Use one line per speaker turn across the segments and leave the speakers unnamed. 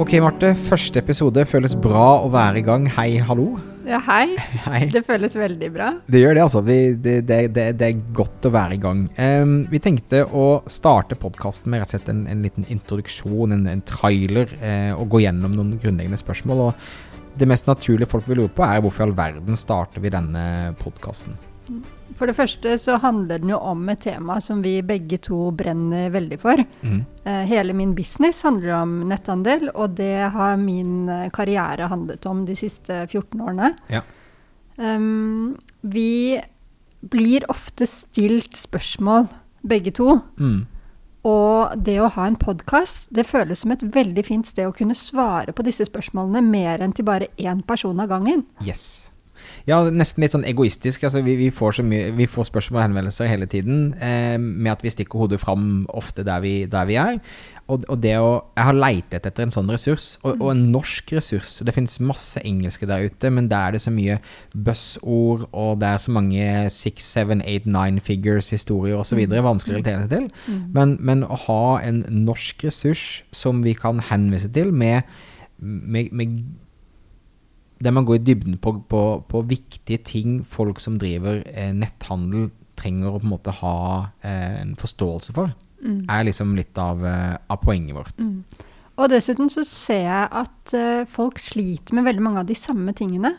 Ok, Marte. Første episode føles bra å være i gang. Hei, hallo.
Ja, hei.
Hei.
Det føles veldig bra.
Det gjør det, altså. Vi, det, det, det, det, er godt å være i gang. Um, vi tenkte å starte podkasten med rett og slett en, en liten introduksjon, en, en trailer, uh, og gå gjennom noen grunnleggende spørsmål. Og det mest naturlige folk vil lure på, er hvorfor i all verden starter vi denne podkasten?
For det første så handler den jo om et tema som vi begge to brenner veldig for.
Mm.
Eh, hele min business handler om netthandel, og det har min eh, karriere handlet om de siste 14 årene.
Ja.
Um, vi blir ofte stilt spørsmål, begge to.
Mm.
Og det å ha en podkast, det føles som et veldig fint sted å kunne svare på disse spørsmålene mer enn til bare én person av gangen.
Yes. Ja, nesten litt sånn egoistisk. Altså, vi, vi, får så mye, vi får spørsmål og henvendelser hele tiden eh, med at vi stikker hodet fram ofte der vi, der vi er. Og, og, det å Jeg har leitet etter en sånn ressurs, og, og en norsk ressurs. Det finnes masse engelske der ute, men der er det så mye buzzord, og det er så mange six, seven, eight, nine figures historier osv. Vanskelig å relatere seg til. Men, men, å ha en norsk ressurs som vi kan henvise til med, med, med der man går i dybden på, på, på, viktige ting folk som driver eh, netthandel, trenger å på en måte ha eh, en forståelse for, mm. er liksom litt av, eh, av poenget vårt.
Mm. Og dessuten så ser jeg at uh, folk sliter med veldig mange av de samme tingene.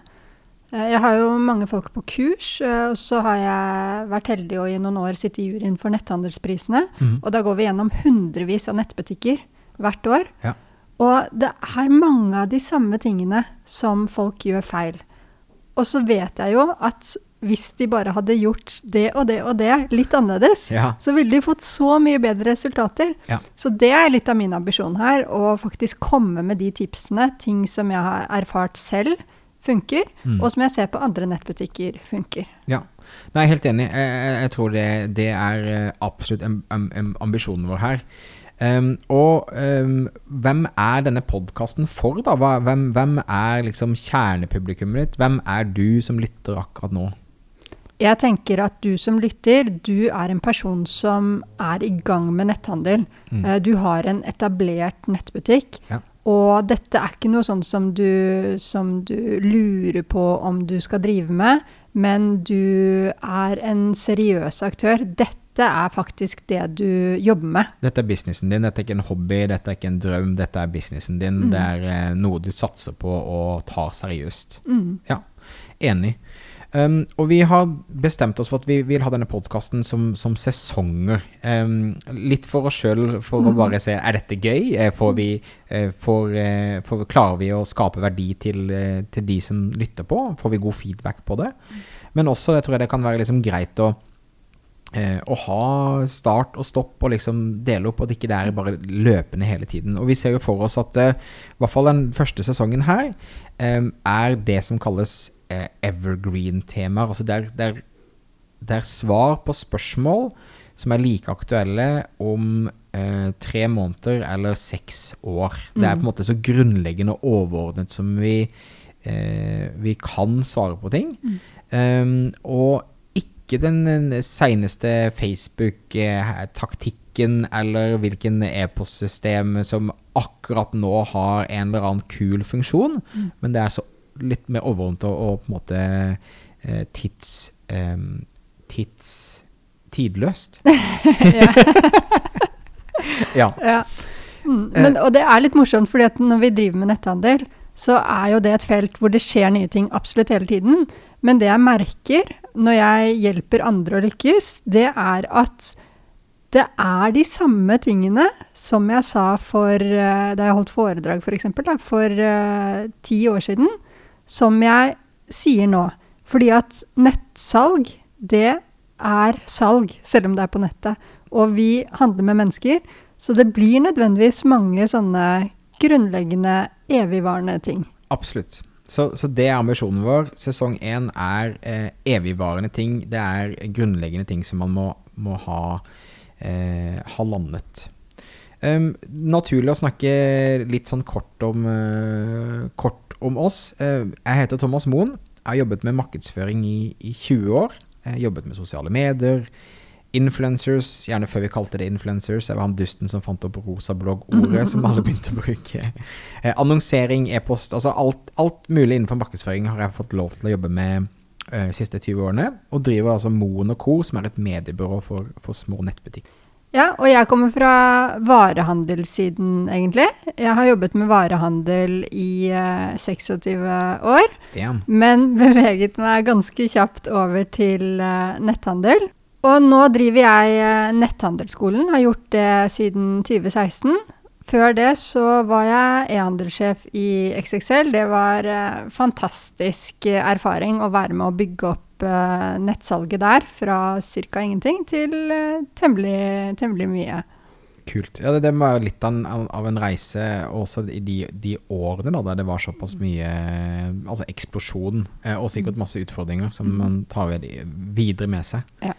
Uh, jeg har jo mange folk på kurs, uh, og så har jeg vært heldig og i noen år sitte i juryen for netthandelsprisene.
Mm.
Og da går vi gjennom hundrevis av nettbutikker hvert år.
Ja.
Og det er mange av de samme tingene som folk gjør feil. Og så vet jeg jo at hvis de bare hadde gjort det og det og det litt annerledes,
ja.
så ville de fått så mye bedre resultater.
Ja.
Så det er litt av min ambisjon her, å faktisk komme med de tipsene, ting som jeg har erfart selv funker,
mm.
og som jeg ser på andre nettbutikker funker.
Ja, Nei, helt enig. Jeg, jeg tror det, det, er eh, absolutt ambisjonen vår her. Um, og um, hvem er denne podkasten for, da? Hvem, hvem, er liksom kjernepublikummet ditt? Hvem er du som lytter akkurat nå?
Jeg tenker at du som lytter, du er en person som er i gang med netthandel.
Mm.
Uh, du har en etablert nettbutikk.
Ja.
Og dette er ikke noe sånn som du, som du lurer på om du skal drive med, men du er en seriøs aktør. Dette dette er faktisk det du jobber med.
Dette er businessen din, dette er ikke en hobby, dette er ikke en drøm, dette er businessen din.
Mm.
Det er eh, noe du satser på og tar seriøst.
Mm.
Ja, enig. Um, og vi har bestemt oss for at vi vil ha denne podkasten som, som, sesonger. Um, litt for oss sjøl, for mm. å bare se er dette gøy. Eh, får vi, eh, får, får, klarer vi å skape verdi til, til, de som lytter på? Får vi god feedback på det? Men også det tror jeg det kan være liksom greit å å ha start og stopp og liksom dele opp, at ikke det er bare løpende hele tiden. Og vi ser jo for oss at eh, i hvert fall den første sesongen her eh, er det som kalles eh, evergreen-temaer. Altså det er, det, er, det er, svar på spørsmål som er like aktuelle om eh, tre måneder eller seks år. Det er på en måte så grunnleggende og overordnet som vi, eh, vi kan svare på ting. Um, og ikke den seneste Facebook-taktikken eller hvilken e-postsystem som akkurat nå har en eller annen kul funksjon,
mm.
men det er så litt mer overordnet og, og, på en måte eh, tids... Eh, tids tidløst. ja.
ja. Mm, men, og det er litt morsomt, fordi at når vi driver med netthandel, så er jo det et felt hvor det skjer nye ting absolutt hele tiden. Men det jeg merker når jeg hjelper andre å lykkes, det er at det er de samme tingene som jeg sa for uh, da jeg holdt foredrag, for, for uh, ti år siden, som jeg sier nå. Fordi at nettsalg, det er salg, selv om det er på nettet. Og vi handler med mennesker, så det blir nødvendigvis mange sånne grunnleggende, evigvarende ting.
Absolutt. Så, så, det er ambisjonen vår. Sesong én er eh, evigvarende ting. Det er grunnleggende ting som man må, må ha, eh, ha landet. Um, naturlig å snakke litt sånn kort om, uh, kort om oss. Uh, jeg heter Thomas Moen. Jeg har jobbet med markedsføring i, i 20 år. Jeg har jobbet med sosiale medier. Influencers, gjerne før vi kalte det influencers. Jeg var han dusten som fant opp rosa blogg-ordet, som alle begynte å bruke. Eh, annonsering, e-post, altså alt, alt, mulig innenfor markedsføring har jeg fått lov til å jobbe med de uh, siste 20 årene. Og driver altså Moen Co., som er et mediebyrå for, for små nettbutikker.
Ja, og jeg kommer fra varehandelssiden, egentlig. Jeg har jobbet med varehandel i eh, 26 år.
Damn.
Men beveget meg ganske kjapt over til eh, netthandel. Og nå driver jeg eh, Netthandelsskolen, har gjort det siden 2016. Før det så var jeg e-handelssjef i XXL. Det var eh, fantastisk erfaring å være med å bygge opp uh, nettsalget der fra ca. ingenting til temmelig, temmelig, mye.
Kult. Ja, det, det var litt av, av, en reise også i de, de årene da, der det var såpass mye altså eksplosjon, eh, og sikkert masse utfordringer som mm. man tar videre med seg.
Ja.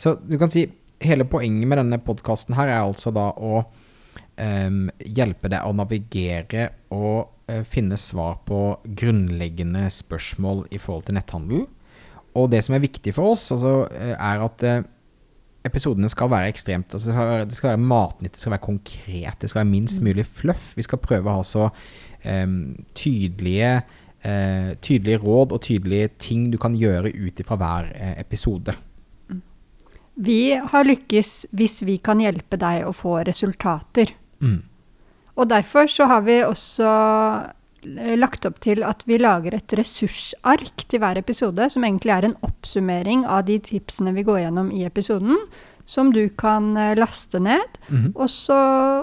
Så du kan si hele poenget med denne podkasten her er altså da å um, hjelpe deg å navigere og uh, finne svar på grunnleggende spørsmål i forhold til netthandel. Og det som er viktig for oss, altså, eh, er at uh, episodene skal være ekstremt altså det, skal være, det skal være matnyttig, det skal være konkret, det skal være minst mm. mulig fluff. Vi skal prøve å ha så um, tydelige, uh, tydelige, råd og tydelige ting du kan gjøre ut ifra hver episode.
Vi har lykkes hvis vi kan hjelpe deg å få resultater.
Mm.
Og derfor så har vi også Eh, lagt opp til at vi lager et ressursark til hver episode, som egentlig er en oppsummering av de tipsene vi går gjennom i episoden, som du kan eh, laste ned
mm -hmm.
og, så,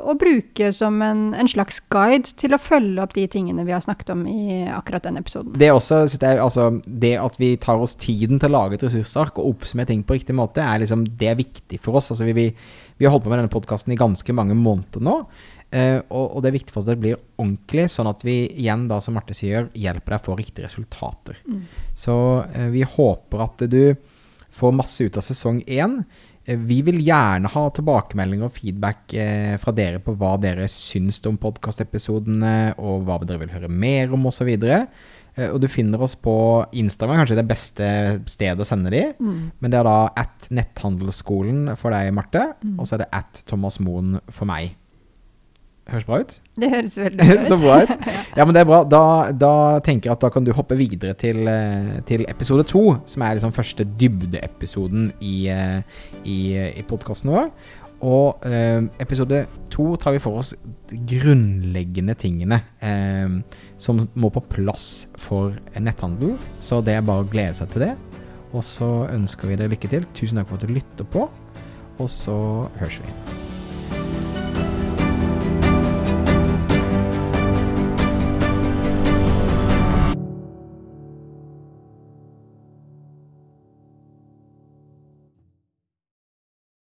og, bruke som en, en, slags guide til å følge opp de tingene vi har snakket om i akkurat den episoden.
Det, også, altså, det at vi tar oss tiden til å lage et ressursark og oppsummere ting på riktig måte, er, liksom, det er viktig for oss. Altså, vi, vi, vi har holdt på med denne podkasten i ganske mange måneder nå. Uh, og, og, det er viktig for oss at det blir ordentlig, sånn at vi igjen, da, som Marte sier, hjelper deg å få riktige resultater.
Mm.
Så uh, vi håper at du får masse ut av sesong én. Uh, vi vil gjerne ha tilbakemeldinger og feedback fra dere på hva dere syns om podkastepisodene, og hva dere vil høre mer om, osv. Uh, og du finner oss på Instagram, kanskje det beste stedet å sende de.
Mm.
Men det er da at netthandelsskolen for deg, Marte.
Mm.
Og så er det at Thomas Moen for meg. Høres bra ut?
Det høres veldig bra ut.
så bra ut. Ja, men det er bra. Da, da, tenker jeg at da kan du hoppe videre til, eh, til episode to, som er liksom første dybdeepisoden i, eh, i, i podkasten vår. Og eh, episode to tar vi for oss grunnleggende tingene eh, som må på plass for netthandel. Så det er bare å glede seg til det. Og så ønsker vi deg lykke til. Tusen takk for at du lytter på, og så høres vi.